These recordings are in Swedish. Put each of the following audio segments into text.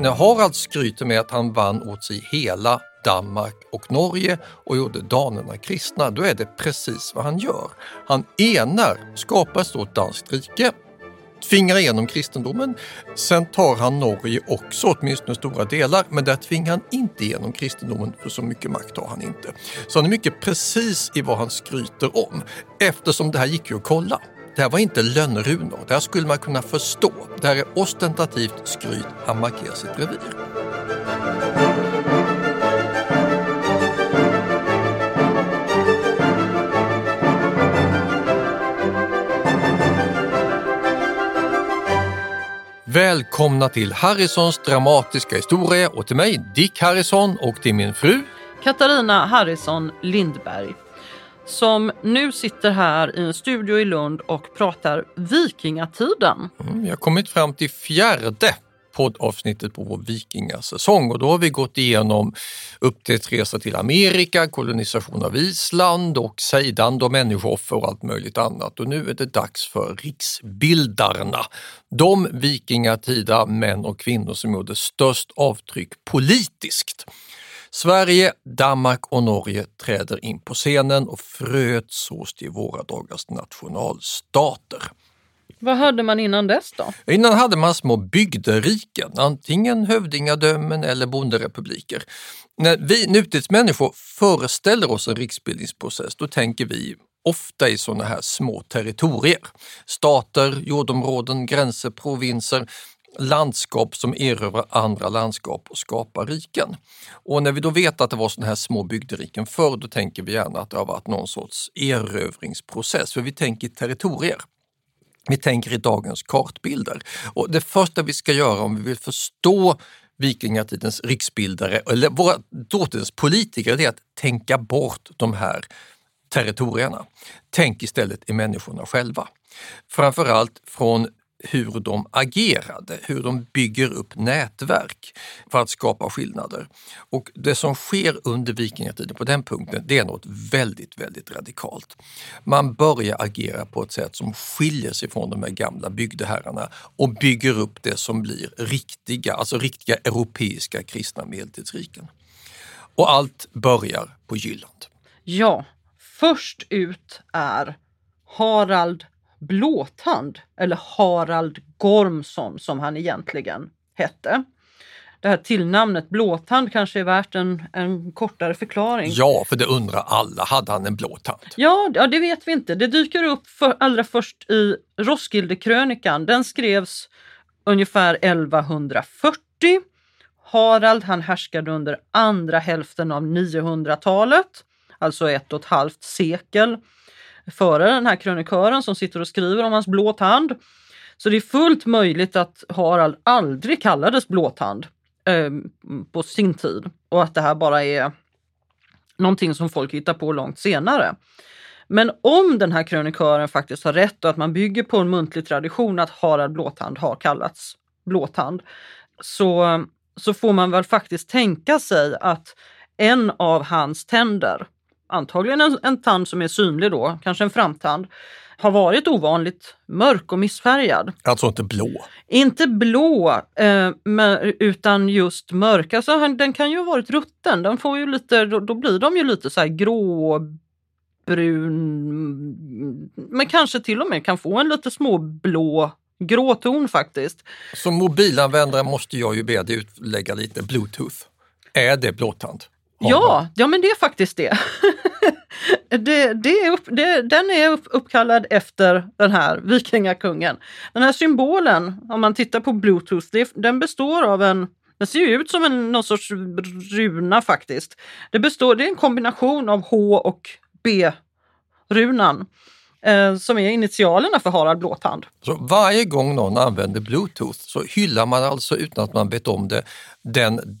När Harald skryter med att han vann åt sig hela Danmark och Norge och gjorde danerna kristna, då är det precis vad han gör. Han enar, skapar ett stort danskt rike, tvingar igenom kristendomen. Sen tar han Norge också, åtminstone stora delar, men där tvingar han inte igenom kristendomen för så mycket makt har han inte. Så han är mycket precis i vad han skryter om, eftersom det här gick ju att kolla. Det här var inte lönnrunor, det här skulle man kunna förstå. Det här är ostentativt skryt, han markerar sitt revir. Välkomna till Harrisons dramatiska historia och till mig Dick Harrison och till min fru Katarina Harrison Lindberg som nu sitter här i en studio i Lund och pratar vikingatiden. Mm, vi har kommit fram till fjärde poddavsnittet på vår vikingasäsong och då har vi gått igenom upptäcktsresa till Amerika, kolonisation av Island och sejdande och människooffer och allt möjligt annat. Och nu är det dags för riksbildarna. De vikingatida män och kvinnor som gjorde störst avtryck politiskt. Sverige, Danmark och Norge träder in på scenen och fröet sås till våra dagars nationalstater. Vad hade man innan dess då? Innan hade man små bygderiken, antingen hövdingadömen eller bonderepubliker. När vi nutidsmänniskor föreställer oss en riksbildningsprocess, då tänker vi ofta i sådana här små territorier. Stater, jordområden, gränser, provinser landskap som erövrar andra landskap och skapar riken. Och när vi då vet att det var sådana här små bygderiken förr, då tänker vi gärna att det har varit någon sorts erövringsprocess, för vi tänker territorier. Vi tänker i dagens kartbilder. Och det första vi ska göra om vi vill förstå vikingatidens riksbildare, eller våra dåtidens politiker, det är att tänka bort de här territorierna. Tänk istället i människorna själva. Framförallt från hur de agerade, hur de bygger upp nätverk för att skapa skillnader. Och det som sker under vikingatiden på den punkten, det är något väldigt, väldigt radikalt. Man börjar agera på ett sätt som skiljer sig från de här gamla bygdeherrarna och bygger upp det som blir riktiga, alltså riktiga europeiska kristna medeltidsriken. Och allt börjar på Jylland. Ja, först ut är Harald Blåtand, eller Harald Gormsson som han egentligen hette. Det här tillnamnet Blåtand kanske är värt en, en kortare förklaring. Ja, för det undrar alla. Hade han en blåtand? Ja, ja, det vet vi inte. Det dyker upp för, allra först i Roskildekrönikan. Den skrevs ungefär 1140. Harald han härskade under andra hälften av 900-talet, alltså ett och ett halvt sekel före den här krönikören som sitter och skriver om hans blåtand. Så det är fullt möjligt att Harald aldrig kallades blåtand eh, på sin tid och att det här bara är någonting som folk hittar på långt senare. Men om den här krönikören faktiskt har rätt och att man bygger på en muntlig tradition att Harald Blåtand har kallats Blåtand så, så får man väl faktiskt tänka sig att en av hans tänder antagligen en, en tand som är synlig då, kanske en framtand, har varit ovanligt mörk och missfärgad. Alltså inte blå? Inte blå, eh, men, utan just mörk. Alltså, den kan ju ha varit rutten. Den får ju lite, då, då blir de ju lite så här gråbrun, men kanske till och med kan få en lite småblå gråton faktiskt. Som mobilanvändare måste jag ju be dig utlägga lite bluetooth. Är det blåtand? Ja, ja men det är faktiskt det. det, det, är upp, det den är upp, uppkallad efter den här vikingakungen. Den här symbolen, om man tittar på bluetooth, det, den består av en den ser ut som en någon sorts runa faktiskt. Det, består, det är en kombination av H och B-runan. eh, som är initialerna för Harald Blåtand. Så varje gång någon använder bluetooth så hyllar man alltså utan att man vet om det den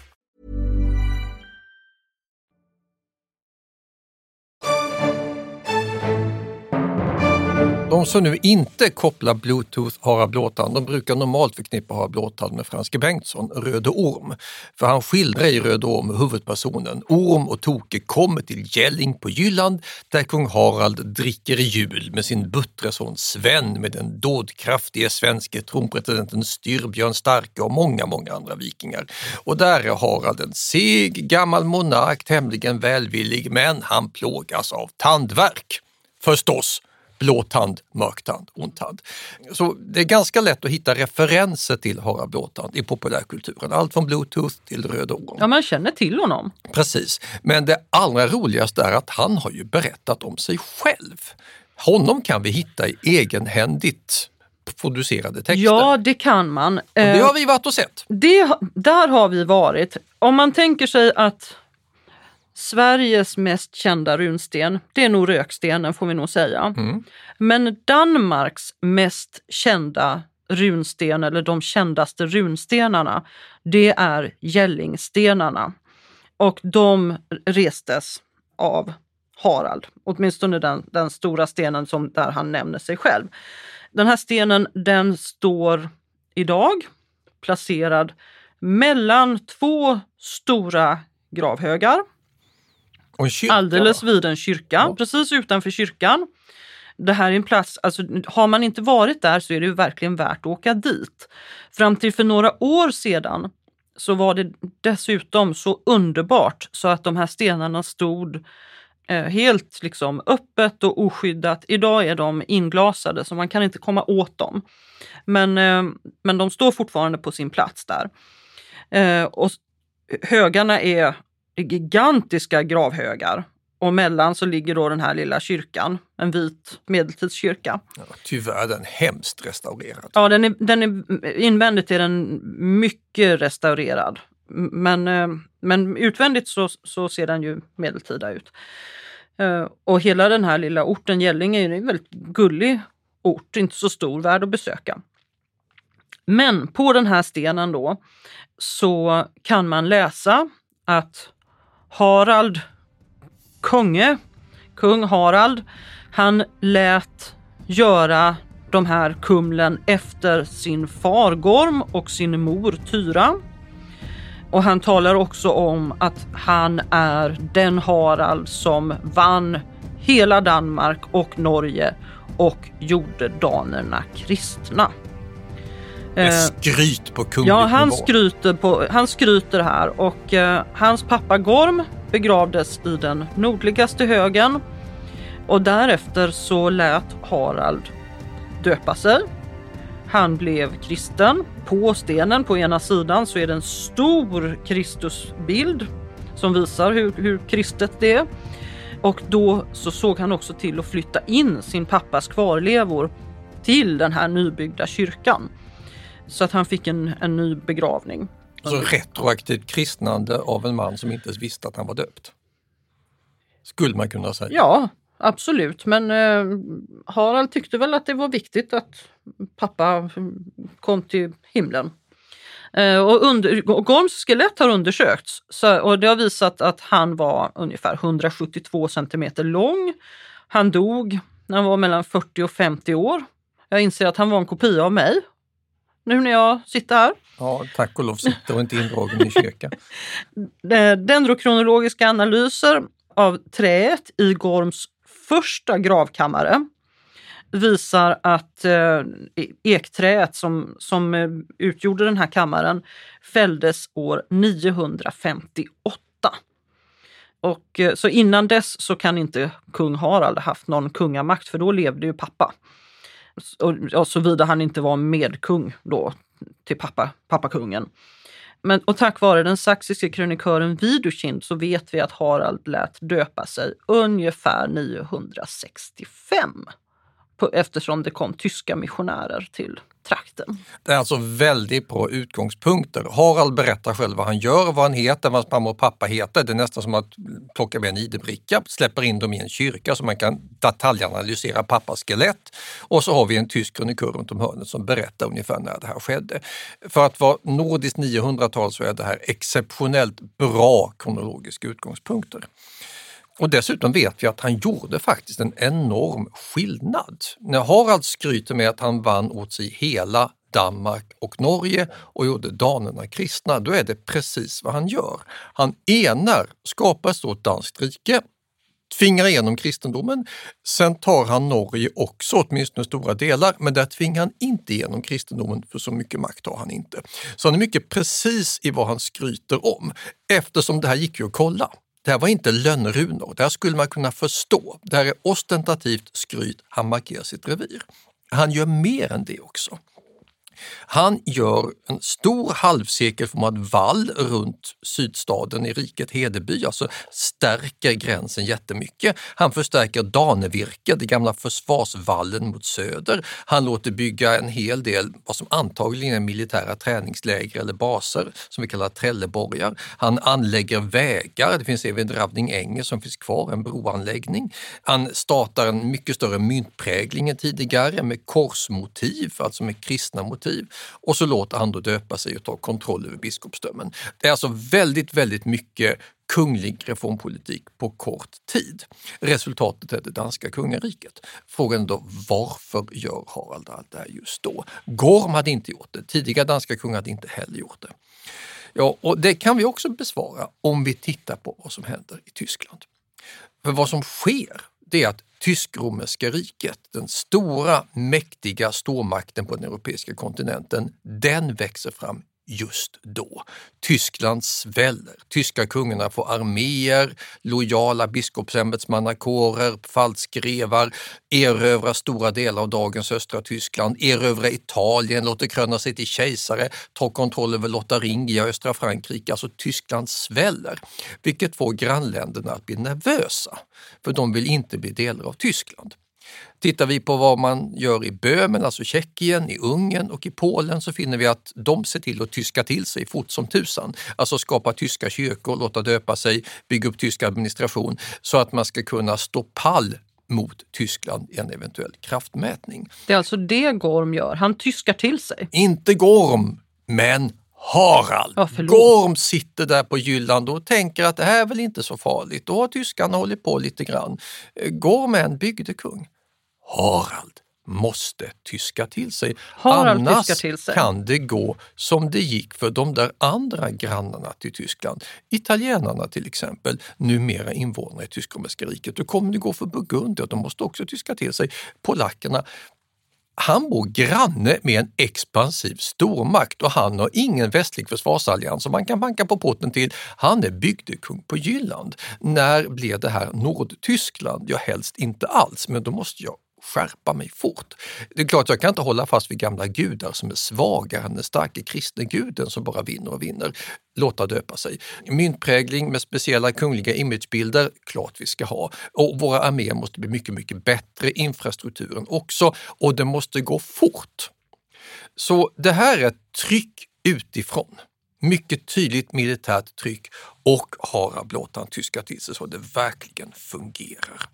De som nu inte kopplar bluetooth Harald Blåtand, de brukar normalt förknippa Harald Blåtand med Franske Bengtsson, Röde Orm. För han skildrar i Röde Orm hur huvudpersonen Orm och Toke kommer till Gälling på Jylland där kung Harald dricker jul med sin buttre son Sven med den dådkraftige svenske tronpretendenten Styrbjörn Starke och många, många andra vikingar. Och där är Harald en seg gammal monark, tämligen välvillig, men han plågas av tandvärk. Förstås blåtand, mörktand, ondtand. Så det är ganska lätt att hitta referenser till Harald Blåtand i populärkulturen. Allt från bluetooth till Röda Orm. Ja, man känner till honom. Precis, men det allra roligaste är att han har ju berättat om sig själv. Honom kan vi hitta i egenhändigt producerade texter. Ja, det kan man. Och det har vi varit och sett. Det, där har vi varit. Om man tänker sig att Sveriges mest kända runsten, det är nog rökstenen får vi nog säga. Mm. Men Danmarks mest kända runsten, eller de kändaste runstenarna, det är Gällingstenarna. Och de restes av Harald, åtminstone den, den stora stenen som där han nämner sig själv. Den här stenen den står idag placerad mellan två stora gravhögar kyrka, alldeles vid en kyrka, Ja. precis utanför kyrkan. Det här är en plats, alltså har man inte varit där så är det ju verkligen värt att åka dit. Fram till för några år sedan så var det dessutom så underbart så att de här stenarna stod eh, helt liksom öppet och oskyddat. Idag är de inglasade så man kan inte komma åt dem. Men, eh, men de står fortfarande på sin plats där. Eh, och högarna är gigantiska gravhögar och mellan så ligger då den här lilla kyrkan, en vit medeltidskyrka. Ja, tyvärr den hemskt restaurerad. Ja, den är, den är, invändigt är den mycket restaurerad. Men, eh, men utvändigt så, så ser den ju medeltida ut. Eh, Och hela den här lilla orten Gällinge är en väldigt gullig ort, inte så stor, värd att besöka. Men på den här stenen då så kan man läsa att Harald Konge, kung Harald, han lät göra de här kumlen efter sin far Gorm och sin mor Tyra. Och han talar också om att han är den Harald som vann hela Danmark och Norge och gjorde danerna kristna. Med Eh, skryt på kunglig Ja, han skryter, på, han skryter här och eh, hans pappa Gorm begravdes i den nordligaste högen och därefter så lät Harald döpa sig. Han blev kristen. På stenen på ena sidan så är det en stor Kristusbild som visar hur, hur kristet det är. Och då så såg han också till att flytta in sin pappas kvarlevor till den här nybyggda kyrkan. Så att han fick en, en ny begravning. Så retroaktivt kristnande av en man som inte ens visste att han var döpt? Skulle man kunna säga. Ja, absolut. Men eh, Harald tyckte väl att det var viktigt att pappa kom till himlen. Eh, och under, Gorms skelett har undersökts så, och det har visat att han var ungefär 172 centimeter lång. Han dog när han var mellan 40 och 50 år. Jag inser att han var en kopia av mig nu när jag sitter här. Ja, tack och lov sitter och inte indragen i kyrkan. Dendrokronologiska analyser av träet i Gorms första gravkammare visar att eh, ekträet som, som eh, utgjorde den här kammaren fälldes år 958. Och, eh, så innan dess så kan inte kung Harald haft någon kungamakt för då levde ju pappa. Och, och såvida han inte var medkung då till pappa, pappakungen. Men, och tack vare den saxiske krönikören Widukind så vet vi att Harald lät döpa sig ungefär 965 på, eftersom det kom tyska missionärer till trakten. Det är alltså väldigt bra utgångspunkter. Harald berättar själv vad han gör, vad han heter, vad hans mamma och pappa heter. Det är nästan som att plocka med en ID-bricka, släpper in dem i en kyrka så man kan detaljanalysera pappas skelett. Och så har vi en tysk krönikör runt om hörnet som berättar ungefär när det här skedde. För att vara nordiskt 900-tal så är det här exceptionellt bra kronologiska utgångspunkter. Och dessutom vet vi att han gjorde faktiskt en enorm skillnad. När Harald skryter med att han vann åt sig hela Danmark och Norge och gjorde danerna kristna, då är det precis vad han gör. Han enar, skapar ett stort danskt rike, tvingar igenom kristendomen. Sen tar han Norge också, åtminstone stora delar, men där tvingar han inte igenom kristendomen för så mycket makt har han inte. Så han är mycket precis i vad han skryter om, eftersom det här gick ju att kolla. Det här var inte lönnrunor, det här skulle man kunna förstå. Det här är ostentativt skryt, han markerar sitt revir. Han gör mer än det också. Han gör en stor halvcirkelformad vall runt sydstaden i riket Hedeby, alltså stärker gränsen jättemycket. Han förstärker Danevirke, den gamla försvarsvallen mot söder. Han låter bygga en hel del vad som antagligen är militära träningsläger eller baser som vi kallar trelleborgar. Han anlägger vägar, det finns även Ravning Änge som finns kvar, en broanläggning. Han startar en mycket större myntprägling än tidigare med korsmotiv, alltså med kristna motiv alternativ. Och så låter han då döpa sig och ta kontroll över biskopsdömen. Det är alltså väldigt, väldigt mycket kunglig reformpolitik på kort tid. Resultatet är det danska kungariket. Frågan är då varför gör Harald allt det här just då? Gorm hade inte gjort det, tidigare danska kungar hade inte heller gjort det. Ja, och det kan vi också besvara om vi tittar på vad som händer i Tyskland. För vad som sker, det är att Tysk-romerska riket, den stora mäktiga stormakten på den europeiska kontinenten, den växer fram just då. Tyskland sväller. Tyska kungarna får arméer, lojala biskopsämbetsmannakårer, falskrevar, erövrar stora delar av dagens östra Tyskland, erövrar Italien, låter kröna sig till kejsare, tar kontroll över Lotaringia, östra Frankrike. Alltså Tyskland sväller, vilket får grannländerna att bli nervösa, för de vill inte bli delar av Tyskland. Tittar vi på vad man gör i Böhmen, alltså Tjeckien, i Ungern och i Polen så finner vi att de ser till att tyska till sig fort som tusan. Alltså skapa tyska kyrkor, låta döpa sig, bygga upp tysk administration så att man ska kunna stå pall mot Tyskland i en eventuell kraftmätning. Det är alltså det Gorm gör, han tyskar till sig? Inte Gorm, men Harald. Ja, Gorm sitter där på Jylland och tänker att det här är väl inte så farligt. Då har tyskarna hållit på lite grann. Gorm är en bygdekung. Harald måste tyska till sig. Harald Annars till sig. kan det gå som det gick för de där andra grannarna till Tyskland. Italienarna till exempel, numera invånare i Tysk-romerska riket. Då kommer det gå för Burgundier, de måste också tyska till sig. Polackerna, han bor granne med en expansiv stormakt och han har ingen västlig försvarsallians som man kan banka på porten till. Han är bygdekung på Jylland. När blev det här Nordtyskland? Ja, helst inte alls, men då måste jag skärpa mig fort. Det är klart, jag kan inte hålla fast vid gamla gudar som är svagare än den starke kristne guden som bara vinner och vinner. Låta döpa sig. Myntprägling med speciella kungliga imagebilder, klart vi ska ha. Och våra arméer måste bli mycket, mycket bättre, infrastrukturen också, och det måste gå fort. Så det här är ett tryck utifrån mycket tydligt militärt tryck och Harald Blåtand tyska till sig så det verkligen fungerar.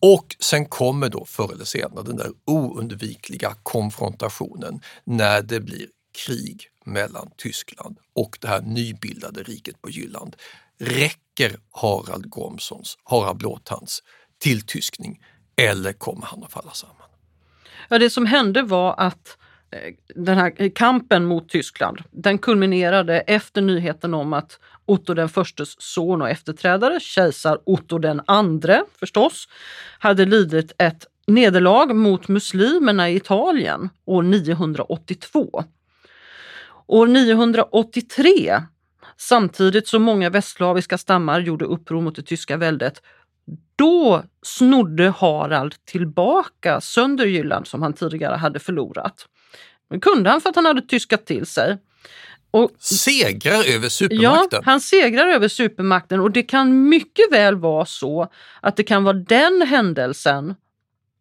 Och sen kommer då förr eller senare den där oundvikliga konfrontationen när det blir krig mellan Tyskland och det här nybildade riket på Jylland. Räcker Harald Gormsons, Harald Blåtands tilltyskning eller kommer han att falla samman? Ja, det som hände var att Eh, den här kampen mot Tyskland, den kulminerade efter nyheten om att Otto den förstes son och efterträdare, kejsar Otto den andre förstås, hade lidit ett nederlag mot muslimerna i Italien år 982. År 983, samtidigt som många västslaviska stammar gjorde uppror mot det tyska väldet, då snodde Harald tillbaka Sönderjylland som han tidigare hade förlorat. Det kunde han för att han hade tyskat till sig. Och, segrar över supermakten? Ja, han segrar över supermakten och det kan mycket väl vara så att det kan vara den händelsen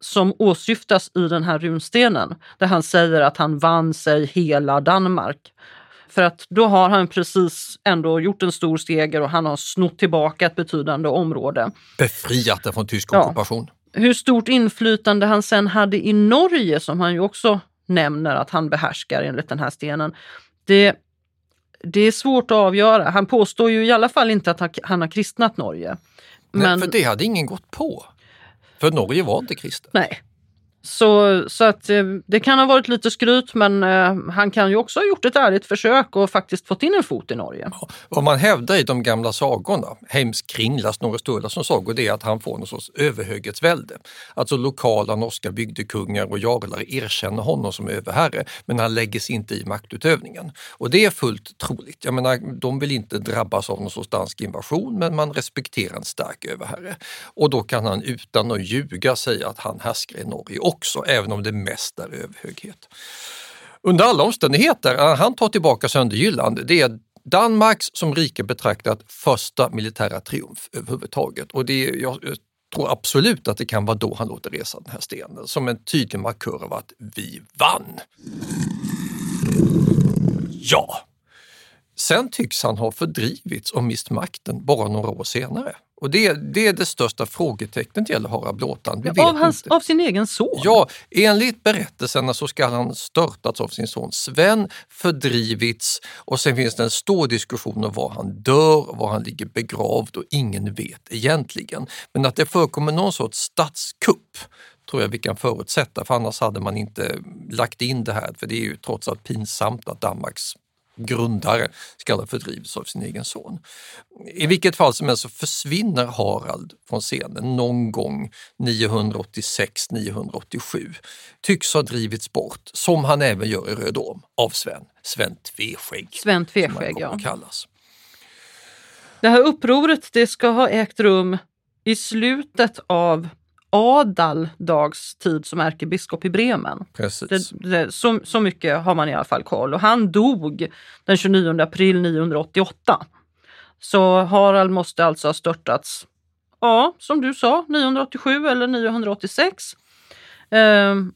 som åsyftas i den här runstenen där han säger att han vann sig hela Danmark. För att då har han precis ändå gjort en stor seger och han har snott tillbaka ett betydande område. Befriat det från tysk ockupation. Ja. Hur stort inflytande han sen hade i Norge som han ju också nämner att han behärskar enligt den här stenen. Det, det är svårt att avgöra. Han påstår ju i alla fall inte att han har kristnat Norge. Men... Nej, för det hade ingen gått på. För Norge var inte kristet. Nej, så, så att eh, det kan ha varit lite skryt men eh, han kan ju också ha gjort ett ärligt försök och faktiskt fått in en fot i Norge. Ja, vad man hävdar i de gamla sagorna, Heimskringla, Snorre Sturlasons sagor, det är att han får någon sorts överhöghetsvälde. Alltså lokala norska bygdekungar och jarlar erkänner honom som överherre men han lägger sig inte i maktutövningen. Och det är fullt troligt. Jag menar, de vill inte drabbas av någon sorts dansk invasion men man respekterar en stark överherre. Och då kan han utan att ljuga säga att han härskar i Norge också, även om det mest är överhöghet. Under alla omständigheter, eh, han tar tillbaka Sönderjylland. Det är Danmarks som rike betraktat första militära triumf överhuvudtaget. Och det är, jag tror absolut att det kan vara då han låter resa den här stenen som en tydlig markör av att vi vann. Ja, Sen tycks han ha fördrivits och mist makten bara några år senare. Och det, det är det största frågetecknet gäller Harald Blåtand. Vi av, hans, av, sin egen son? Ja, enligt berättelserna så ska han störtats av sin son Sven, fördrivits och sen finns det en stor diskussion om var han dör, var han ligger begravd och ingen vet egentligen. Men att det förekommer någon sorts statskupp tror jag vi kan förutsätta, för annars hade man inte lagt in det här, för det är ju trots allt pinsamt att Danmarks grundare ska ha fördrivits av sin egen son. I vilket fall som helst så försvinner Harald från scenen någon gång 986-987. Tycks ha drivits bort, som han även gör i Röd Orm, av Sven. Sven Tveskägg. Sven Tveskägg, ja. Kallas. Det här upproret det ska ha ägt rum i slutet av Adaldags tid som ärkebiskop i Bremen. Precis. Det, det, så, så mycket har man i alla fall koll. Och han dog den 29 april 988. Så Harald måste alltså ha störtats, ja, som du sa, 987 eller 986. Um,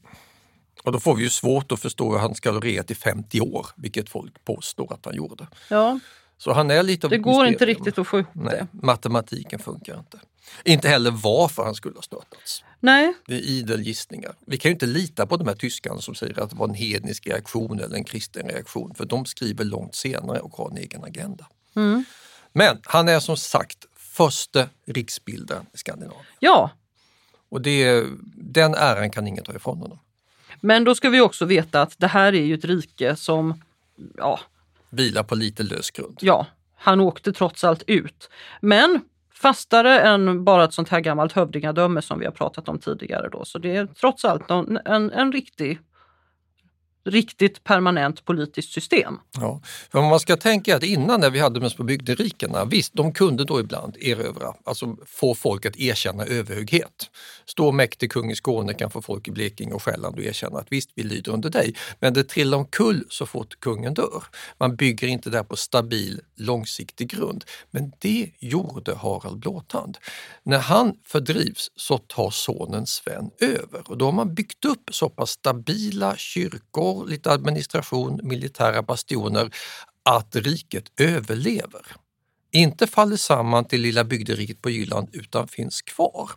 och då får vi ju svårt att förstå hur han ska ha regerat i 50 år, vilket folk påstår att han gjorde. Ja. Så han är lite Det går inte riktigt att få ihop det. Matematiken funkar inte. Inte heller varför han skulle ha störtats. Nej. Det är idel gissningar. Vi kan ju inte lita på de här tyskarna som säger att det var en hednisk reaktion eller en kristen reaktion, för de skriver långt senare och har en egen agenda. Mm. Men han är som sagt första riksbildaren i Skandinavien. Ja. Och det, den äran kan ingen ta ifrån honom. Men då ska vi också veta att det här är ju ett rike som ja, vilar på lite lös grund. Ja, han åkte trots allt ut. Men fastare än bara ett sånt här gammalt hövdingadöme som vi har pratat om tidigare. Då. Så det är trots allt en, en, en riktig riktigt permanent politiskt system. Ja, för man ska tänka att innan när vi hade de små bygderikena, visst de kunde då ibland erövra, alltså få folk att erkänna överhöghet. Stå mäktig kung i Skåne kan få folk i Blekinge och Själland att erkänna att visst, vi lyder under dig. Men det trillar omkull så fort kungen dör. Man bygger inte där på stabil, långsiktig grund. Men det gjorde Harald Blåtand. När han fördrivs så tar sonen Sven över och då har man byggt upp så pass stabila kyrkor lite administration, militära bastioner, att riket överlever. Inte faller samman till lilla bygderiket på Jylland utan finns kvar.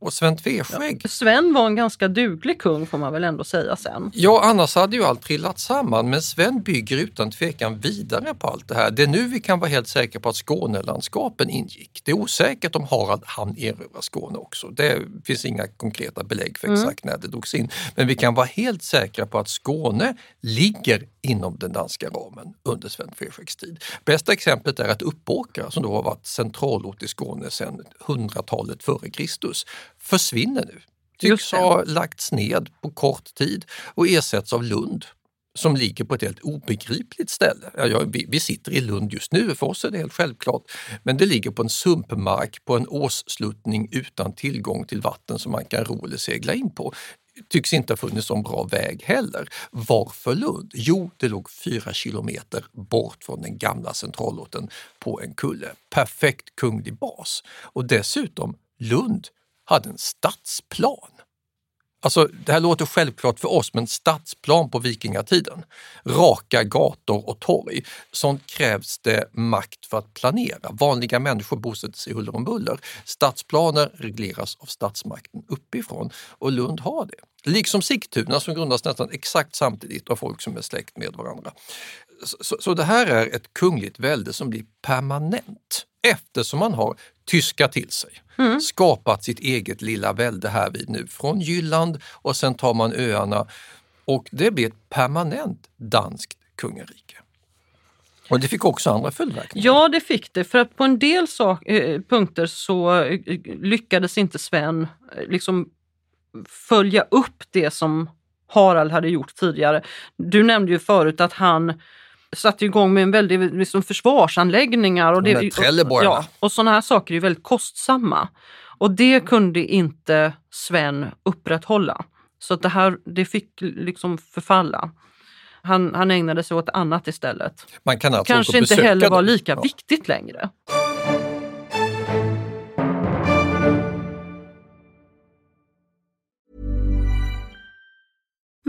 Och Sven Tveskägg... Ja, Sven var en ganska duglig kung får man väl ändå säga sen. Ja, annars hade ju allt trillat samman. Men Sven bygger utan tvekan vidare på allt det här. Det är nu vi kan vara helt säkra på att Skånelandskapen ingick. Det är osäkert om Harald hann erövra Skåne också. Det finns inga konkreta belägg för mm. exakt mm. när det drogs in. Men vi kan vara helt säkra på att Skåne ligger inom den danska ramen under Sven Tveskäggs tid. Bästa exemplet är att Uppåkra som då har varit centralort i Skåne sedan 100-talet före Kristus försvinner nu. Tycks ha lagts ned på kort tid och ersätts av Lund som ligger på ett helt obegripligt ställe. Ja, vi, vi, sitter i Lund just nu, för oss är det helt självklart, men det ligger på en sumpmark på en åssluttning utan tillgång till vatten som man kan ro eller segla in på tycks inte ha funnits någon bra väg heller. Varför Lund? Jo, det låg fyra kilometer bort från den gamla centralorten på en kulle. Perfekt kunglig bas. Och dessutom, Lund hade en stadsplan. Alltså, det här låter självklart för oss, men stadsplan på vikingatiden. Raka gator och torg. Sånt krävs det makt för att planera. Vanliga människor bosätter sig huller om buller. Stadsplaner regleras av statsmakten uppifrån och Lund har det. Liksom Sigtuna som grundas nästan exakt samtidigt av folk som är släkt med varandra. Så, så det här är ett kungligt välde som blir permanent eftersom man har tyskat till sig, mm. skapat sitt eget lilla välde här vid nu från Jylland och sen tar man öarna och det blir ett permanent danskt kungarike. Och det fick också andra följdverkningar? Ja, det fick det. För att på en del sak, eh, punkter så eh, lyckades inte Sven eh, liksom följa upp det som Harald hade gjort tidigare. Du nämnde ju förut att han satte igång med en väldig liksom, försvarsanläggningar. Och, det, och, ja, och sådana här saker är väldigt kostsamma. Och det kunde inte Sven upprätthålla. Så det här det fick liksom förfalla. Han, han ägnade sig åt annat istället. Man kan alltså Kanske inte heller var lika ja. viktigt längre.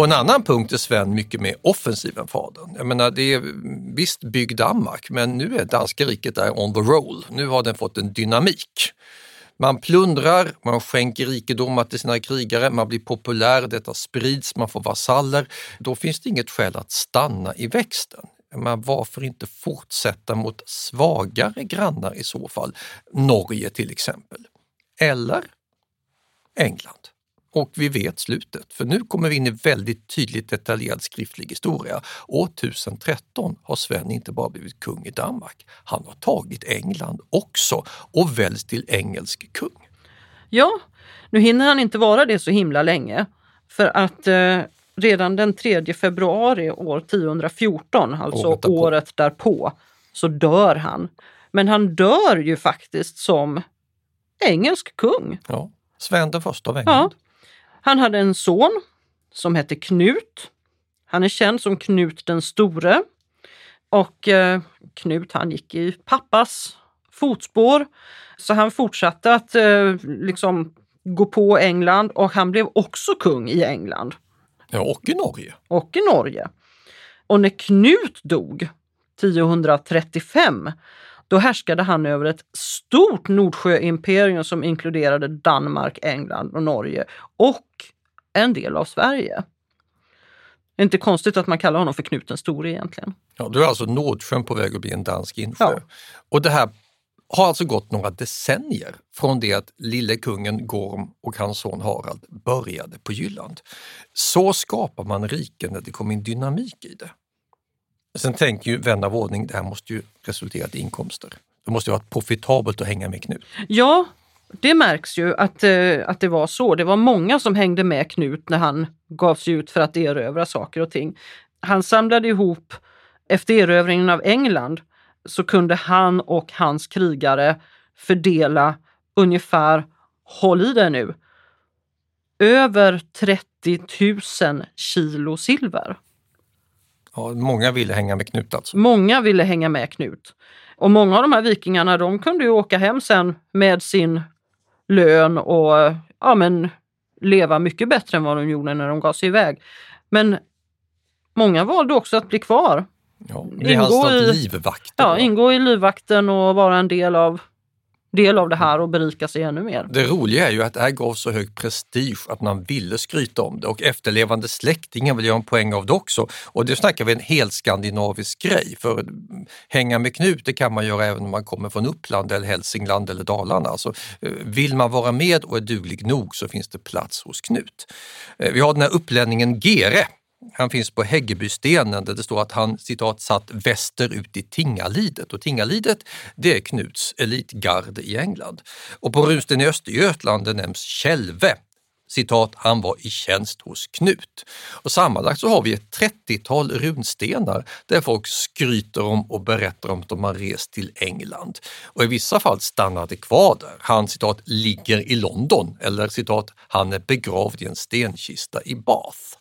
På en annan punkt är Sven mycket mer offensiv än fadern. Jag menar, det är visst bygg Danmark, men nu är danska riket där on the roll. Nu har den fått en dynamik. Man plundrar, man skänker rikedomar till sina krigare, man blir populär, detta sprids, man får vasaller. Då finns det inget skäl att stanna i växten. Men varför inte fortsätta mot svagare grannar i så fall? Norge till exempel. Eller England. Och vi vet slutet, för nu kommer vi in i väldigt tydligt detaljerad skriftlig historia. År 1013 har Sven inte bara blivit kung i Danmark, han har tagit England också och väljs till engelsk kung. Ja, nu hinner han inte vara det så himla länge. För att eh, redan den 3 februari år 1014, alltså Året därpå. året därpå, så dör han. Men han dör ju faktiskt som engelsk kung. Ja, Sven den första av England. Ja. Han hade en son som hette Knut. Han är känd som Knut den store. Och eh, Knut han gick i pappas fotspår. Så han fortsatte att eh, liksom gå på England och han blev också kung i England Ja, och i Norge. och i Norge. Och när Knut dog 1035 då härskade han över ett stort Nordsjöimperium som inkluderade Danmark, England och Norge och en del av Sverige. Det är inte konstigt att man kallar honom för Knut den store egentligen. Ja, då är alltså Nordsjön på väg att bli en dansk insjö. Ja. Och det här har alltså gått några decennier från det att lille kungen Gorm och hans son Harald började på Jylland. Så skapar man riken när det kommer in dynamik i det. Sen tänker ju vän av ordning, det här måste ju resultera i inkomster. Det måste ju vara profitabelt att hänga med Knut. Ja, det märks ju att, eh, att det var så. Det var många som hängde med Knut när han gav sig ut för att erövra saker och ting. Han samlade ihop, efter erövringen av England, så kunde han och hans krigare fördela ungefär, håll i det nu, över 30 000 kilo silver. Ja, många ville hänga med Knut alltså. Många ville hänga med Knut. Och många av de här vikingarna de kunde ju åka hem sen med sin lön och ja, men, leva mycket bättre än vad de gjorde när de gav sig iväg. Men många valde också att bli kvar. Ja, hans Ingå i- livvakter. Ja, ingå i livvakten och vara en del av, del av det här och berika sig ännu mer. Det roliga är ju att det här gav så hög prestige att man ville skryta om det och efterlevande släktingar vill göra en poäng av det också. Och det snackar vi en helt skandinavisk grej för hänga med Knut det kan man göra även om man kommer från Uppland eller Hälsingland eller Dalarna. Alltså, eh, vill man vara med och är duglig nog så finns det plats hos Knut. Eh, Vi har den här upplänningen Gere. Han finns på Häggebystenen där det står att han citat satt västerut i Tingalidet och Tingalidet det är Knuts elitgarde i England. Och på runsten i Östergötland det nämns Kälve. Citat, han var i tjänst hos Knut. Och sammanlagt så har vi ett 30-tal runstenar där folk skryter om och berättar om att de har rest till England. Och i vissa fall stannade kvar där. Han citat ligger i London eller citat, han är begravd i en stenkista i Bath.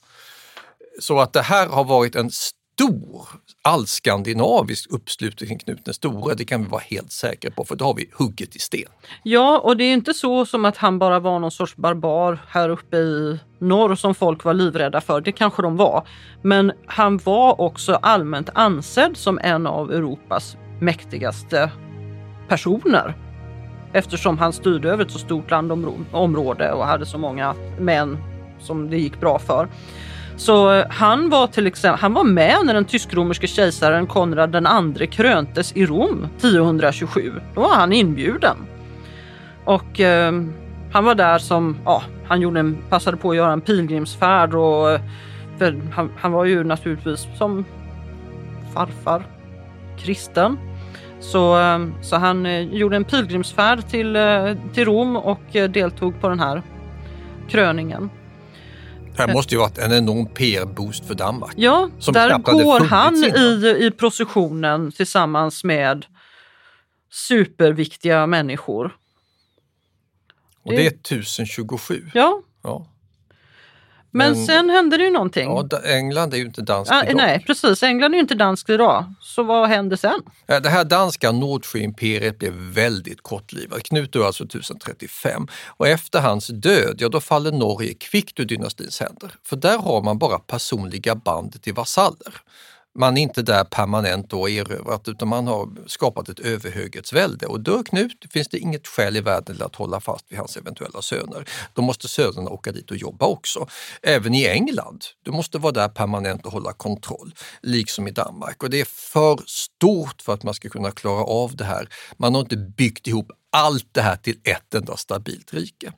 Så att det här har varit en stor allskandinavisk uppslutning kring Knut den store, det kan vi vara helt säkra på för det har vi hugget i sten. Ja, och det är inte så som att han bara var någon sorts barbar här uppe i norr som folk var livrädda för. Det kanske de var. Men han var också allmänt ansedd som en av Europas mäktigaste personer. Eftersom han styrde över ett så stort landområde och hade så många män som det gick bra för. Så eh, han var till exempel, han var med när den tysk-romerske kejsaren Konrad den andre kröntes i Rom 1027. Då var han inbjuden. Och eh, han var där som, ja, han gjorde en, passade på att göra en pilgrimsfärd och eh, för han, han var ju naturligtvis som farfar kristen. Så, eh, så han gjorde en pilgrimsfärd till, till Rom och deltog på den här kröningen. Här måste ju varit en enorm PR-boost för Danmark. Ja, Som där går han i, i processionen tillsammans med superviktiga människor. Och det är 1027. Ja, Ja. Men, Men- sen hände det ju någonting. Ja, England är ju inte danskt Ah, idag. nej, precis. England är ju inte danskt idag. Så vad hände sen? Det här danska Nordsjöimperiet blev väldigt kortlivat. Knut dör alltså 1035 och efter hans död, ja då faller Norge kvickt ur dynastins händer. För där har man bara personliga band till vasaller. Man är inte där permanent och erövrat utan man har skapat ett överhöghetsvälde och dör Knut finns det inget skäl i världen till att hålla fast vid hans eventuella söner. Då måste sönerna åka dit och jobba också. Även i England, du måste vara där permanent och hålla kontroll, liksom i Danmark. Och det är för stort för att man ska kunna klara av det här. Man har inte byggt ihop allt det här till ett enda stabilt rike.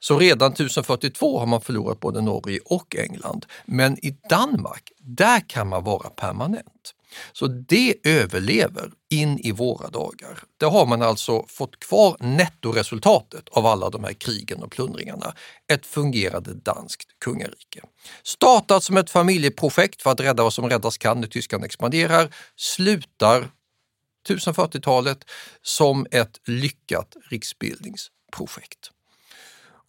Så redan 1042 har man förlorat både Norge och England. Men i Danmark, där kan man vara permanent. Så det överlever in i våra dagar. Där har man alltså fått kvar nettoresultatet av alla de här krigen och plundringarna, ett fungerande danskt kungarike. Startat som ett familjeprojekt för att rädda vad som räddas kan när Tyskland expanderar, slutar 1040-talet som ett lyckat riksbildningsprojekt.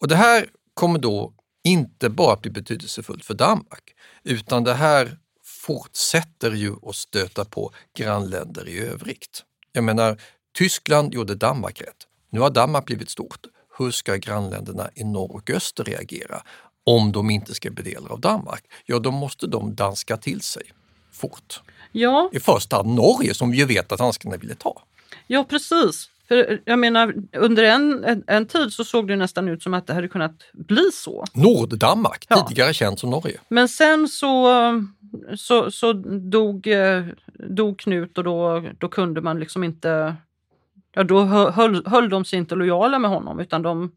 Och det här kommer då inte bara att bli betydelsefullt för Danmark, utan det här fortsätter ju att stöta på grannländer i övrigt. Jag menar, Tyskland gjorde Danmark rätt. Nu har Danmark blivit stort. Hur ska grannländerna i norr och öster reagera om de inte ska bli delar av Danmark? Ja, då måste de danska till sig fort. Ja. I första hand Norge som vi ju vet att danskarna ville ta. Ja, precis. För jag menar, under en, en, en, tid så såg det nästan ut som att det hade kunnat bli så. Norddanmark, ja. tidigare känt som Norge. Men sen så, så, så dog, dog Knut och då, då kunde man liksom inte... Ja, då höll, höll de sig inte lojala med honom utan de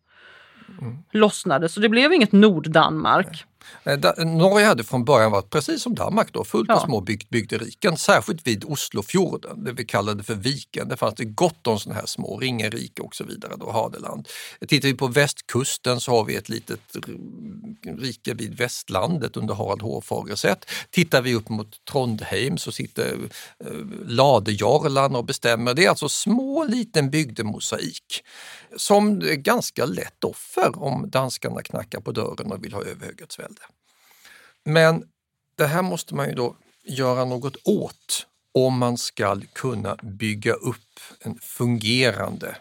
mm. lossnade. Så det blev inget Norddanmark. Eh, Norge hade från början varit precis som Danmark då, fullt av ja. små bygd, bygderiken, särskilt vid Oslofjorden, det vi kallade för Viken. Det fanns det gott om sådana här små, Ringerike och så vidare, då, Hadeland. Tittar vi på västkusten så har vi ett litet rike vid västlandet under Harald Hårfagersätt. Tittar vi upp mot Trondheim så sitter eh, och bestämmer. Det är alltså små liten bygdemosaik som är ganska lätt offer om danskarna knackar på dörren och vill ha överhöghetsvälde. Men det här måste man ju då göra något åt om man ska kunna bygga upp en fungerande,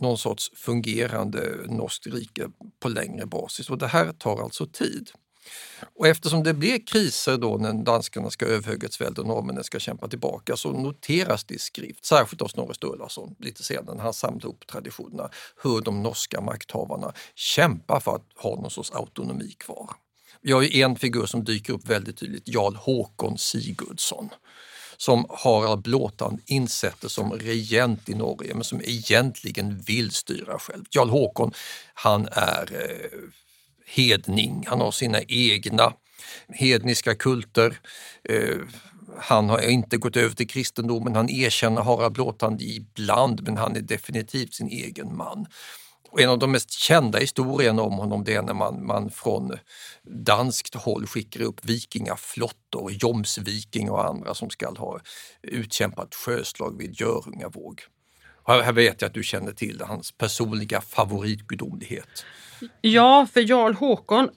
någon sorts fungerande norskt rike på längre basis och det här tar alltså tid. Och eftersom det blir kriser då när danskarna ska överhöghetsvälde och norrmännen ska kämpa tillbaka så noteras det i skrift, särskilt av Snorre Sturlason lite senare när han samlar ihop traditionerna, hur de norska makthavarna kämpar för att ha någon sorts autonomi kvar. Vi har ju en figur som dyker upp väldigt tydligt, Jarl Håkon Sigurdsson som Harald Blåtand insätter som regent i Norge men som egentligen vill styra själv. Jarl Håkon, han är eh, hedning, han har sina egna hedniska kulter. Eh, han har inte gått över till kristendomen, han erkänner Harald Blåtand ibland men han är definitivt sin egen man. Och en av de mest kända historierna om honom det är när man, man från danskt håll skickar upp vikingaflottor, Jomsviking och andra som ska ha utkämpat sjöslag vid Görungavåg. Här vet jag att du känner till hans personliga favoritgudomlighet. Ja, för Jarl Håkon,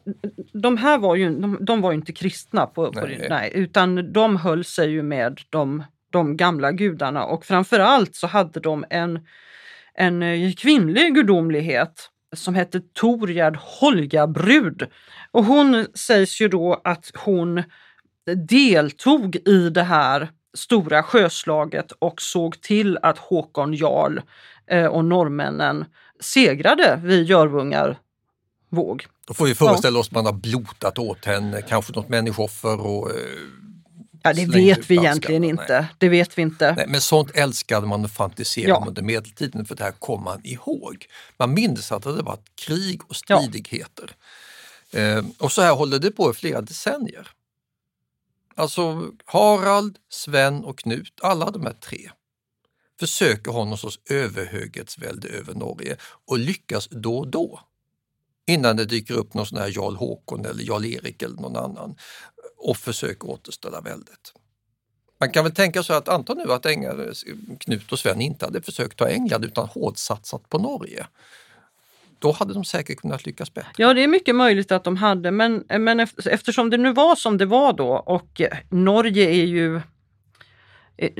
de här var ju, de, de var ju inte kristna, på, på nej. nej. utan de höll sig ju med de, de gamla gudarna och framförallt så hade de en, en eh, kvinnlig gudomlighet som hette Torgerd Holgabrud. Och hon sägs ju då att hon deltog i det här stora sjöslaget och såg till att Håkon Jarl eh, och norrmännen segrade vid Görvungar våg. Då får vi föreställa oss att man har blotat åt henne, kanske något människooffer och eh, Ja, det vet vi egentligen inte. Nej. Det vet vi inte. Nej, men sånt älskade man att fantisera ja. under medeltiden för det här kom man ihåg. Man minns att det hade varit krig och stridigheter. Ja. Eh, och så här håller det på i flera decennier. Alltså Harald, Sven och Knut, alla de här tre försöker ha någon sorts överhöghetsvälde över Norge och lyckas då och då innan det dyker upp någon sån här Jarl Håkon eller Jarl Erik eller någon annan och försök återställa väldet. Man kan väl tänka sig att anta nu att England, Knut och Sven inte hade försökt ta England utan hårdsatsat på Norge. Då hade de säkert kunnat lyckas bättre. Ja, det är mycket möjligt att de hade, men, men eftersom det nu var som det var då och eh, Norge är ju eh,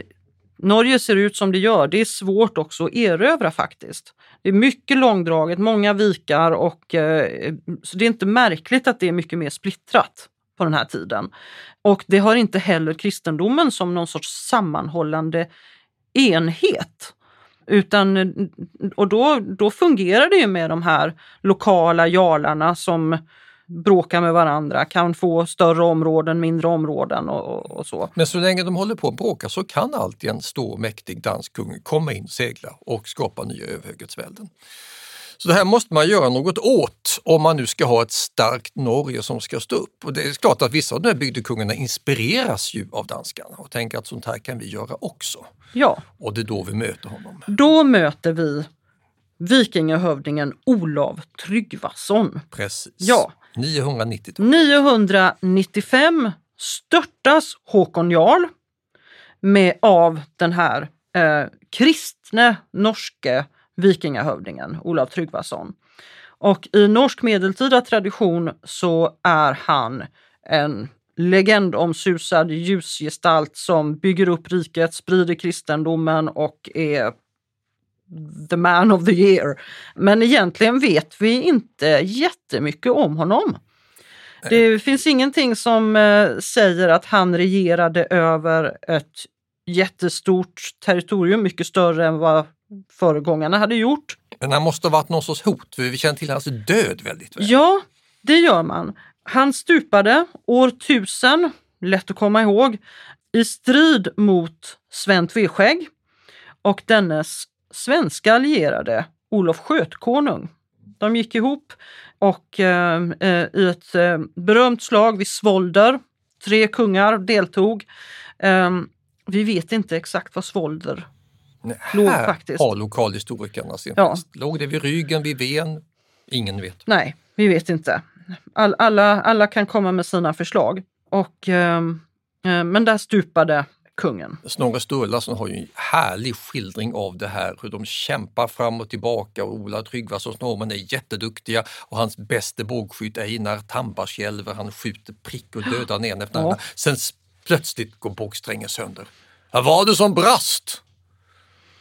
Norge ser ut som det gör. Det är svårt också att erövra faktiskt. Det är mycket långdraget, många vikar och eh, så det är inte märkligt att det är mycket mer splittrat på den här tiden. Och det har inte heller kristendomen som någon sorts sammanhållande enhet. Utan, och då, då fungerar det ju med de här lokala jalarna som bråkar med varandra, kan få större områden, mindre områden och, och så. Men så länge de håller på att bråka så kan alltid en stor mäktig dansk kung komma in, segla och skapa nya överhöghetsvälden. Så det här måste man göra något åt om man nu ska ha ett starkt Norge som ska stå upp. Och det är klart att vissa av de här bygdekungarna inspireras ju av danskarna och tänker att sånt här kan vi göra också. Ja. Och det är då vi möter honom. Då möter vi vikingahövdingen Olav Tryggvason. Precis. Ja. 990 995 störtas Håkon Jarl med, av den här eh, kristne norske vikingahövdingen Olav Tryggvason. Och i norsk medeltida tradition så är han en legendomsusad ljusgestalt som bygger upp riket, sprider kristendomen och är the man of the year. Men egentligen vet vi inte jättemycket om honom. Det finns ingenting som eh, säger att han regerade över ett jättestort territorium, mycket större än vad föregångarna hade gjort. Men han måste ha varit någon sorts hot, för vi känner till hans död väldigt väl. Ja, det gör man. Han stupade år 1000, lätt att komma ihåg, i strid mot Sven Tveskägg och dennes svenska allierade Olof Skötkonung. De gick ihop och eh, eh, i ett eh, berömt slag vid Svolder, tre kungar deltog. Eh, vi vet inte exakt vad Svolder Nej, låg här faktiskt. har lokalhistorikerna sin Ja. fast. Låg det vid ryggen, vid ven? Ingen vet. Nej, vi vet inte. All, alla, alla kan komma med sina förslag. Och, eh, men där stupade kungen. Snorre Sturlason har ju en härlig skildring av det här, hur de kämpar fram och tillbaka och Ola Tryggvasons norrmän är jätteduktiga och hans bäste bågskytt Einar Tambarskjälver, han skjuter prick och dödar ena efter Ja. andra. Sen plötsligt går bågsträngen sönder. Vad var det som brast?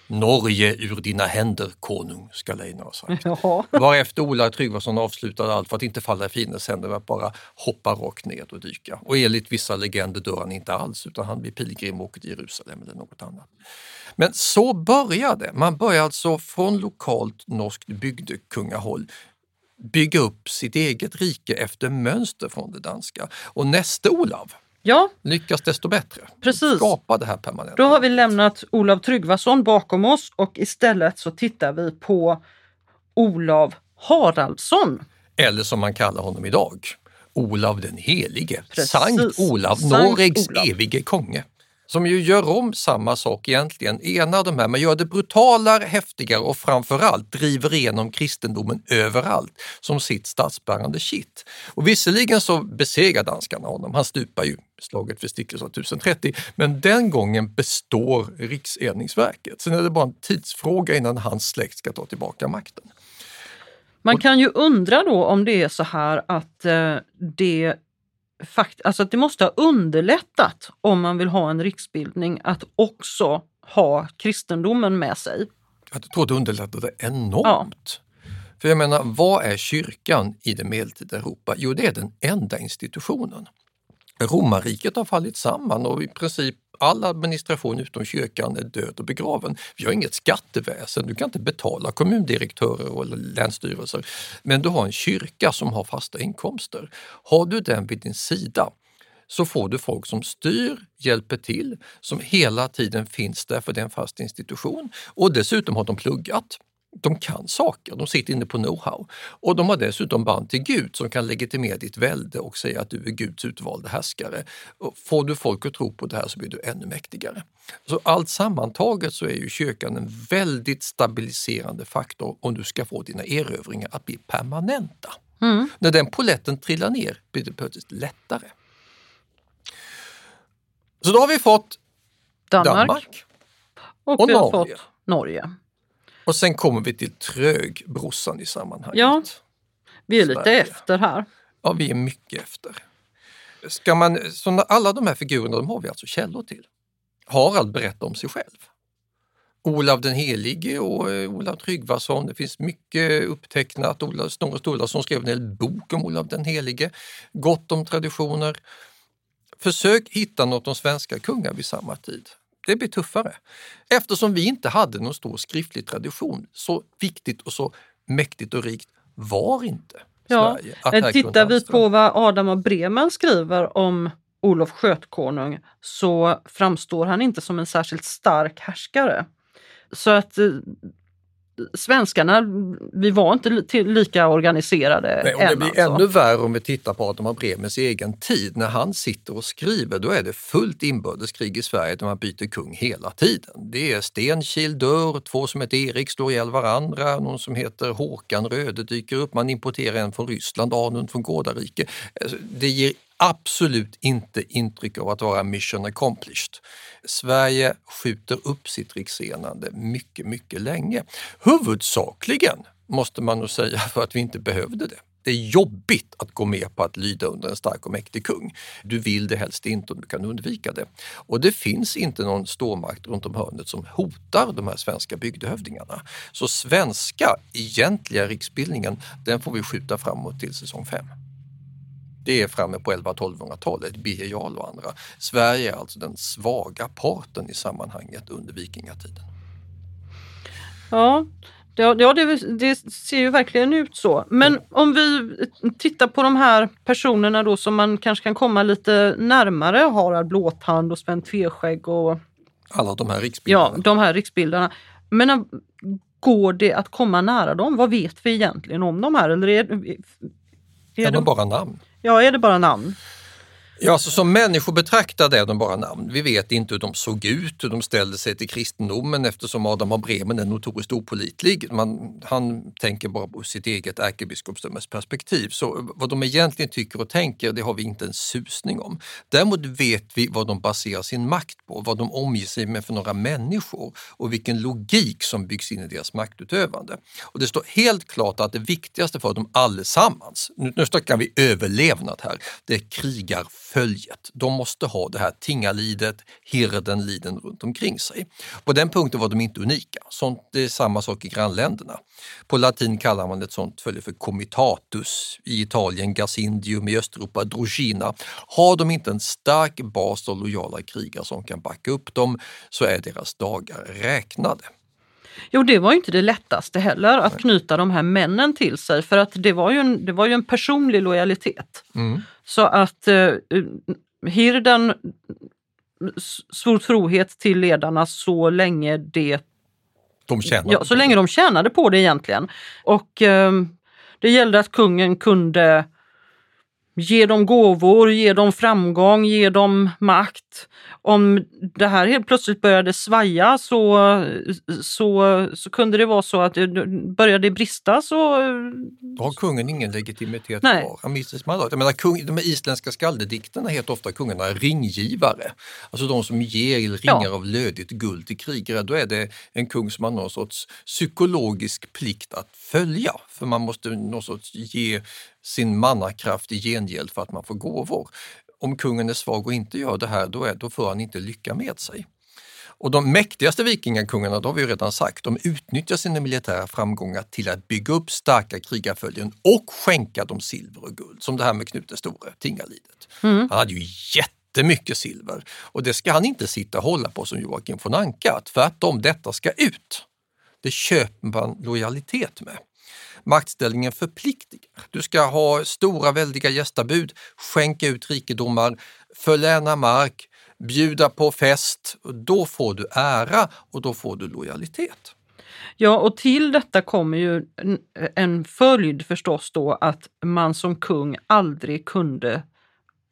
Norge ur dina händer, konung, ska Einar ha sagt. Jaha. Varefter Ola Tryggvason avslutade allt för att inte falla i fiendens händer med att bara hoppa rakt ned och dyka. Och enligt vissa legender dör han inte alls utan han blir pilgrim och åker till Jerusalem eller något annat. Men så började Man börjar alltså från lokalt norskt bygdekungahåll bygga upp sitt eget rike efter mönster från det danska. Och nästa Olav Ja, lyckas desto bättre. Precis. Skapa det här permanent. då har vi lämnat Olav Tryggvason bakom oss och istället så tittar vi på Olav Haraldsson. Eller som man kallar honom idag, Olav den helige. Precis. Sankt Olav, Sankt Norregs Olav. evige konge. Som ju gör om samma sak egentligen, enar de här, men gör det brutalare, häftigare och framförallt driver igenom kristendomen överallt som sitt statsbärande kitt. Och visserligen så besegrar danskarna honom, han stupar ju slaget för Stiklestad 1030, men den gången består Rikseningsverket. Sen är det bara en tidsfråga innan hans släkt ska ta tillbaka makten. Man kan ju undra då om det är så här att eh, det fakt alltså det måste ha underlättat om man vill ha en riksbildning att också ha kristendomen med sig. Jag tror det underlättade enormt. För jag menar, vad är kyrkan i det medeltida Europa? Jo, det är den enda institutionen. Romarriket har fallit samman och i princip all administration utom kyrkan är död och begraven. Vi har inget skatteväsen, du kan inte betala kommundirektörer eller länsstyrelser. Men du har en kyrka som har fasta inkomster. Har du den vid din sida så får du folk som styr, hjälper till, som hela tiden finns där för det är en fast institution. Och dessutom har de pluggat. De kan saker, de sitter inne på know-how. Och de har dessutom band till Gud som kan legitimera ditt välde och säga att du är Guds utvalda härskare. Och får du folk att tro på det här så blir du ännu mäktigare. Så allt sammantaget så är ju kyrkan en väldigt stabiliserande faktor om du ska få dina erövringar att bli permanenta. När den poletten trillar ner blir det plötsligt lättare. Så då har vi fått Danmark, Danmark. och, och Norge. fått Norge. Och sen kommer vi till trögbrorsan i sammanhanget. Ja. Vi är lite Sverige. efter här. Ja, vi är mycket efter. Ska man, så alla de här figurerna de har vi alltså källor till. Harald berättar om sig själv. Olav den helige och eh, Olav Tryggvason. Det finns mycket upptecknat. Olav Snorre Sturlason skrev en hel bok om Olav den helige. Gott om traditioner. Försök hitta något om svenska kungar vid samma tid. Det blir tuffare. Eftersom vi inte hade någon stor skriftlig tradition, så viktigt och så mäktigt och rikt var inte Ja, Sverige. Kunde tittar vi på vad Adam av Bremen skriver om Olof Skötkonung så framstår han inte som en särskilt stark härskare. Så att eh, svenskarna, vi var inte till- lika organiserade Nej, och det än. blir alltså. ännu värre om vi tittar på Adam av Bremens egen tid. När han sitter och skriver då är det fullt inbördeskrig i Sverige där man byter kung hela tiden. Det är Stenkil dör, två som heter Erik slår ihjäl varandra, någon som heter Håkan Röde dyker upp, man importerar en från Ryssland, Anund från Gårdarike. Alltså, Det ger absolut inte intryck av att vara mission accomplished. Sverige skjuter upp sitt riksenande mycket, mycket länge. Huvudsakligen måste man nog säga för att vi inte behövde det. Det är jobbigt att gå med på att lyda under en stark och mäktig kung. Du vill det helst inte om du kan undvika det. Och det finns inte någon stormakt runt om hörnet som hotar de här svenska bygdehövdingarna. Så svenska egentliga riksbildningen, den får vi skjuta framåt till säsong 5. Det är framme på 11-1200-talet, Birger Jarl och andra. Sverige är alltså den svaga parten i sammanhanget under vikingatiden. Ja, ja det, det ser ju verkligen ut så. Men om vi tittar på de här personerna då som man kanske kan komma lite närmare, Harald Blåtand och Sven Tveskägg och Alla de här riksbilderna. ja, de här riksbildarna. Men äh, går det att komma nära dem? Vad vet vi egentligen om de här? Eller är, är, är de bara namn? Ja, är det bara namn? Ja, alltså som människor betraktade är de bara namn. Vi vet inte hur de såg ut, hur de ställde sig till kristendomen eftersom Adam av Bremen är notoriskt opålitlig. Man, han tänker bara på sitt eget ärkebiskopsdömes perspektiv. Så eh, vad de egentligen tycker och tänker, det har vi inte en susning om. Däremot vet vi vad de baserar sin makt på, vad de omger sig med för några människor och vilken logik som byggs in i deras maktutövande. Och det står helt klart att det viktigaste för dem allesammans, nu, nu snackar vi överlevnad här, det är följet. De måste ha det här tingalidet, hirdenliden runt omkring sig. På den punkten var de inte unika. Sånt, det är samma sak i grannländerna. På latin kallar man ett sånt följe för comitatus, i Italien gasindium, i Östeuropa drogina. Har de inte en stark bas av lojala krigare som kan backa upp dem så är deras dagar räknade. Jo, det var ju inte det lättaste heller att knyta de här männen till sig för att det var ju en, det var ju en personlig lojalitet. Mm. Så att eh, hirden svor trohet till ledarna så länge det De tjänar Ja, så länge de tjänade på det egentligen. Och eh, det gällde att kungen kunde ge dem gåvor, ge dem framgång, ge dem makt. Om det här helt plötsligt började svaja så, så, så kunde det vara så att det började brista så... Då har kungen ingen legitimitet Nej. kvar. Han mister sitt mandat. Jag menar, kung, de isländska skaldedikterna heter ofta kungarna ringgivare. Alltså de som ger ringar Ja. av lödigt guld till krigare. Då är det en kung som har någon sorts psykologisk plikt att följa. För man måste någon sorts ge sin mannakraft i gengäld för att man får gåvor. Om kungen är svag och inte gör det här, då, är, då får han inte lycka med sig. Och de mäktigaste vikingakungarna, det har vi redan sagt, de utnyttjar sina militära framgångar till att bygga upp starka krigarföljen och skänka dem silver och guld, som det här med Knut den store, Tingalidet. Han hade ju jättemycket silver och det ska han inte sitta och hålla på som Joakim von Anka, tvärtom, detta ska ut. Det köper man lojalitet med. Maktställningen förpliktigar. Du ska ha stora väldiga gästabud, skänka ut rikedomar, förläna mark, bjuda på fest. Då får du ära och då får du lojalitet. Ja, och till detta kommer ju en, följd förstås då att man som kung aldrig kunde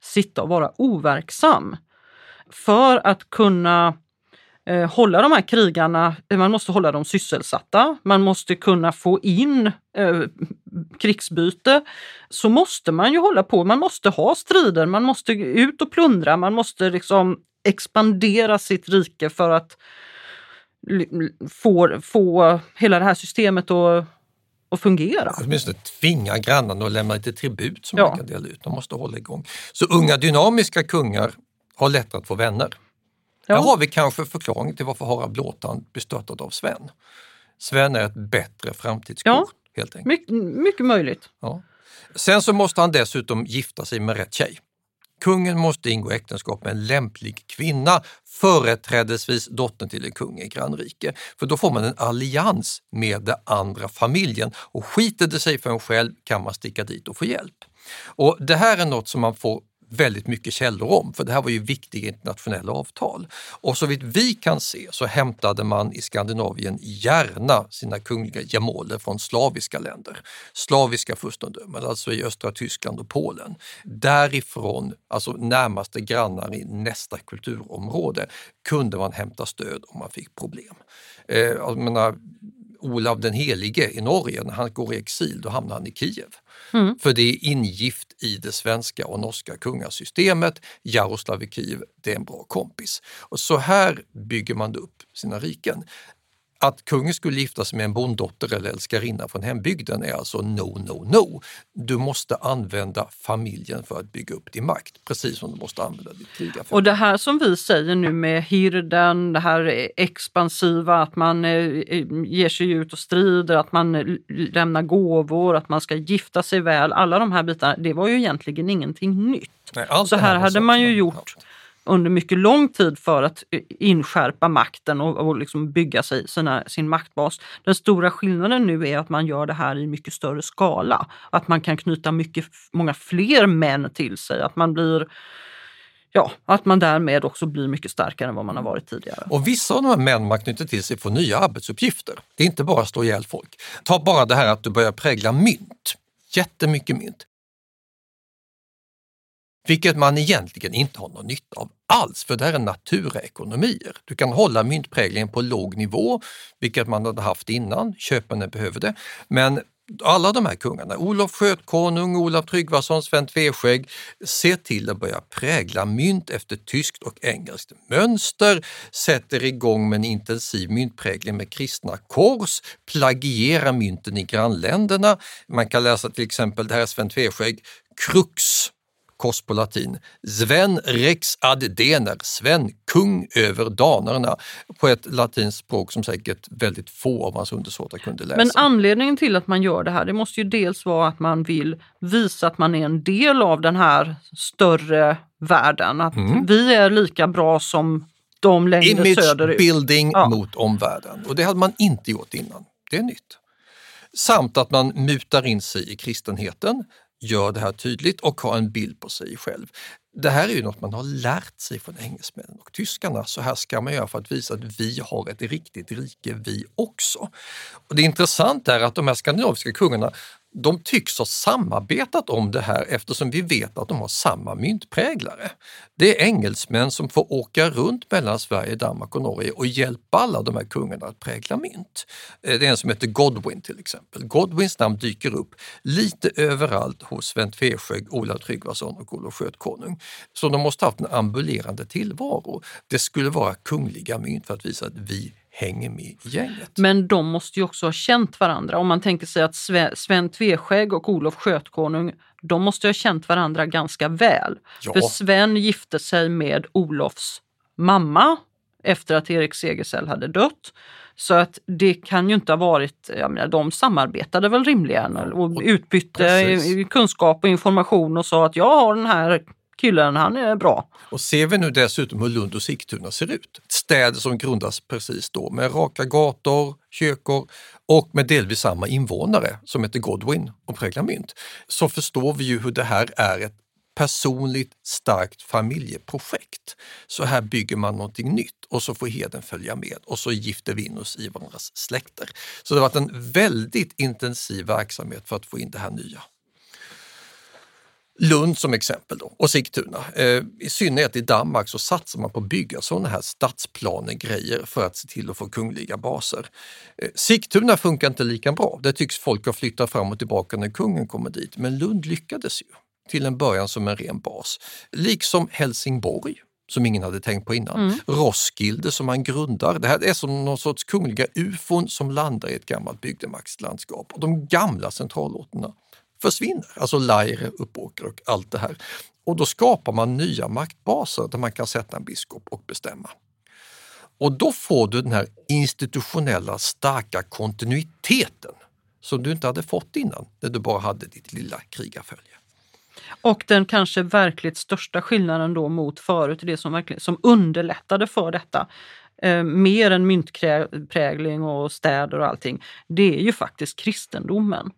sitta och vara overksam. För att kunna eh, hålla de här krigarna, eh, man måste hålla dem sysselsatta, man måste kunna få in eh, krigsbyte, så måste man ju hålla på, man måste ha strider, man måste ut och plundra, man måste liksom expandera sitt rike för att få, få hela det här systemet att, att fungera. Åtminstone tvinga grannarna att lämna lite tribut som Ja. man kan dela ut. De måste hålla igång. Så unga dynamiska kungar har lätt att få vänner. Ja. Här har vi kanske förklaringen till varför Harald Blåtand blir störtad av Sven. Sven är ett bättre framtidskorn, Ja. helt enkelt. Mycket, mycket möjligt. Ja. Sen så måste han dessutom gifta sig med rätt tjej. Kungen måste ingå äktenskap med en lämplig kvinna, företrädesvis dottern till en kung i grannrike. För då får man en allians med den andra familjen och skiter det sig för en själv kan man sticka dit och få hjälp. Och Det här är något som man får väldigt mycket källor om, för det här var ju viktiga internationella avtal. Och så vitt vi kan se så hämtade man i Skandinavien gärna sina kungliga gemåler från slaviska länder. Slaviska furstendömen, alltså i östra Tyskland och Polen. Därifrån, alltså närmaste grannar i nästa kulturområde, kunde man hämta stöd om man fick problem. Eh, alltså, jag menar, Olav den helige i Norge, när han går i exil, då hamnar han i Kiev. Mm. För det är ingift i det svenska och norska kungasystemet. Jaroslav i Kiev, det är en bra kompis. Och så här bygger man upp sina riken. Att kungen skulle gifta sig med en bonddotter eller älskarinna från hembygden är alltså no, no, no. Du måste använda familjen för att bygga upp din makt, precis som du måste använda ditt krigarfält. Och det här som vi säger nu med hirden, det här expansiva, att man eh, ger sig ut och strider, att man eh, lämnar gåvor, att man ska gifta sig väl. Alla de här bitarna, det var ju egentligen ingenting nytt. Nej, Så här hade man ju gjort under mycket lång tid för att eh, inskärpa makten och, och liksom bygga sig sina, sin maktbas. Den stora skillnaden nu är att man gör det här i mycket större skala. Att man kan knyta mycket, många fler män till sig. Att man blir Ja, att man därmed också blir mycket starkare än vad man har varit tidigare. Och vissa av de här män man knyter till sig får nya arbetsuppgifter. Det är inte bara att slå ihjäl folk. Ta bara det här att du börjar prägla mynt. Jättemycket mynt. Vilket man egentligen inte har någon nytta av alls, för det här är naturekonomier. Du kan hålla myntpräglingen på låg nivå, vilket man hade haft innan, köparna behöver det. Men alla de här kungarna, Olof Skötkonung, Olof Tryggvason, Sven Tveskägg, ser till att börja prägla mynt efter tyskt och engelskt mönster, sätter igång med en intensiv myntprägling med kristna kors, plagierar mynten i grannländerna. Man kan läsa till exempel, det här är Sven Tveskägg, Krux kors på latin, Sven rex ad dener, Sven kung över danerna, på ett latinskt språk som säkert väldigt få av hans undersåtar kunde läsa. Men anledningen till att man gör det här, det måste ju dels vara att man vill visa att man är en del av den här större världen. Att Mm. vi är lika bra som de längre Image söderut. building Ja. mot omvärlden och det hade man inte gjort innan. Det är nytt. Samt att man mutar in sig i kristenheten, gör det här tydligt och har en bild på sig själv. Det här är ju något man har lärt sig från engelsmännen och tyskarna. Så här ska man göra för att visa att vi har ett riktigt rike vi också. Och det intressanta är att de här skandinaviska kungarna de tycks ha samarbetat om det här eftersom vi vet att de har samma myntpräglare. Det är engelsmän som får åka runt mellan Sverige, Danmark och Norge och hjälpa alla de här kungarna att prägla mynt. Eh, det är en som heter Godwin till exempel. Godwins namn dyker upp lite överallt hos Sven Tveskägg, Ola Tryggvason och Olof Skötkonung. Så de måste haft en ambulerande tillvaro. Det skulle vara kungliga mynt för att visa att vi hänger med i gänget. Men de måste ju också ha känt varandra. Om man tänker sig att Sve- Sven Tveskägg och Olof Skötkonung, de måste ha känt varandra ganska väl. Ja. För Sven gifte sig med Olofs mamma efter att Erik Segersäll hade dött. Så att det kan ju inte ha varit, jag menar, de samarbetade väl rimligen och utbytte precis. kunskap och information och sa att jag har den här killen, han är bra. Och ser vi nu dessutom hur Lund och Sigtuna ser ut, städer som grundas precis då med raka gator, kyrkor och med delvis samma invånare som heter Godwin och präglar mynt, så förstår vi ju hur det här är ett personligt starkt familjeprojekt. Så här bygger man någonting nytt och så får heden följa med och så gifter vi in oss i varandras släkter. Så det har varit en väldigt intensiv verksamhet för att få in det här nya. Lund som exempel då, och Sigtuna. Eh, I synnerhet i Danmark så satsar man på att bygga sådana här stadsplanegrejer för att se till att få kungliga baser. Eh, Sigtuna funkar inte lika bra. Det tycks folk ha flyttat fram och tillbaka när kungen kommer dit, men Lund lyckades ju till en början som en ren bas. Liksom Helsingborg som ingen hade tänkt på innan. Roskilde som man grundar. Det här är som någon sorts kungliga ufon som landar i ett gammalt bygdemaktslandskap. Och de gamla centralorterna försvinner. Alltså Laire, Uppåker och allt det här. Och då skapar man nya maktbaser där man kan sätta en biskop och bestämma. Och då får du den här institutionella starka kontinuiteten som du inte hade fått innan, när du bara hade ditt lilla krigarfölje. Och den kanske verkligt största skillnaden då mot förut, det som, verkligen, som underlättade för detta, eh, mer än myntprägling och städer och allting, det är ju faktiskt kristendomen.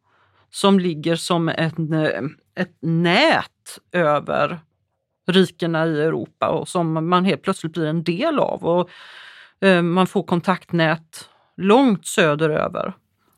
Som ligger som ett, eh, ett nät över rikena i Europa och som man helt plötsligt blir en del av. Och eh, Man får kontaktnät långt söderöver.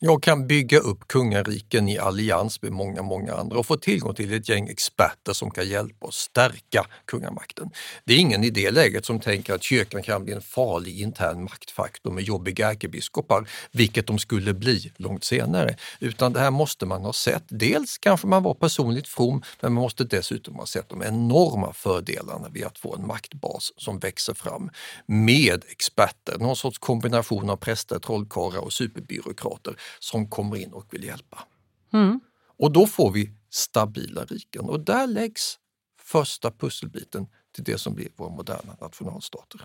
Jag kan bygga upp kungariken i allians med många, många andra och få tillgång till ett gäng experter som kan hjälpa oss stärka kungamakten. Det är ingen i det läget som tänker att kyrkan kan bli en farlig intern maktfaktor med jobbiga ärkebiskopar, vilket de skulle bli långt senare. Utan det här måste man ha sett. Dels kanske man var personligt from, men man måste dessutom ha sett de enorma fördelarna vid att få en maktbas som växer fram med experter, någon sorts kombination av präster, trollkarlar och superbyråkrater som kommer in och vill hjälpa. Mm. Och då får vi stabila riken och där läggs första pusselbiten till det som blir våra moderna nationalstater.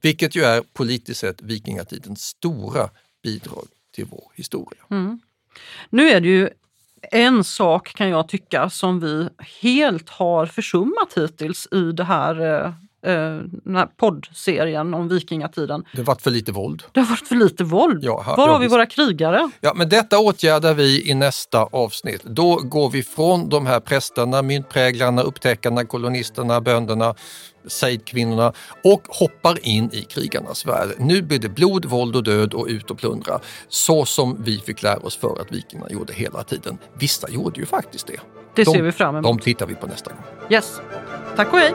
Vilket ju är politiskt sett vikingatidens stora bidrag till vår historia. Mm. Nu är det ju en sak kan jag tycka som vi helt har försummat hittills i det här eh, den här poddserien om vikingatiden. Det har varit för lite våld. Det har varit för lite våld. Ja, ha- Var har vi våra krigare? Ja, men detta åtgärdar vi i nästa avsnitt. Då går vi från de här prästerna, myntpräglarna, upptäckarna, kolonisterna, bönderna, sejdkvinnorna och hoppar in i krigarnas värld. Nu blir det blod, våld och död och ut och plundra. Så som vi fick lära oss för att vikingarna gjorde hela tiden. Vissa gjorde ju faktiskt det. Det de, ser vi fram emot. De tittar vi på nästa gång. Yes. Tack och hej!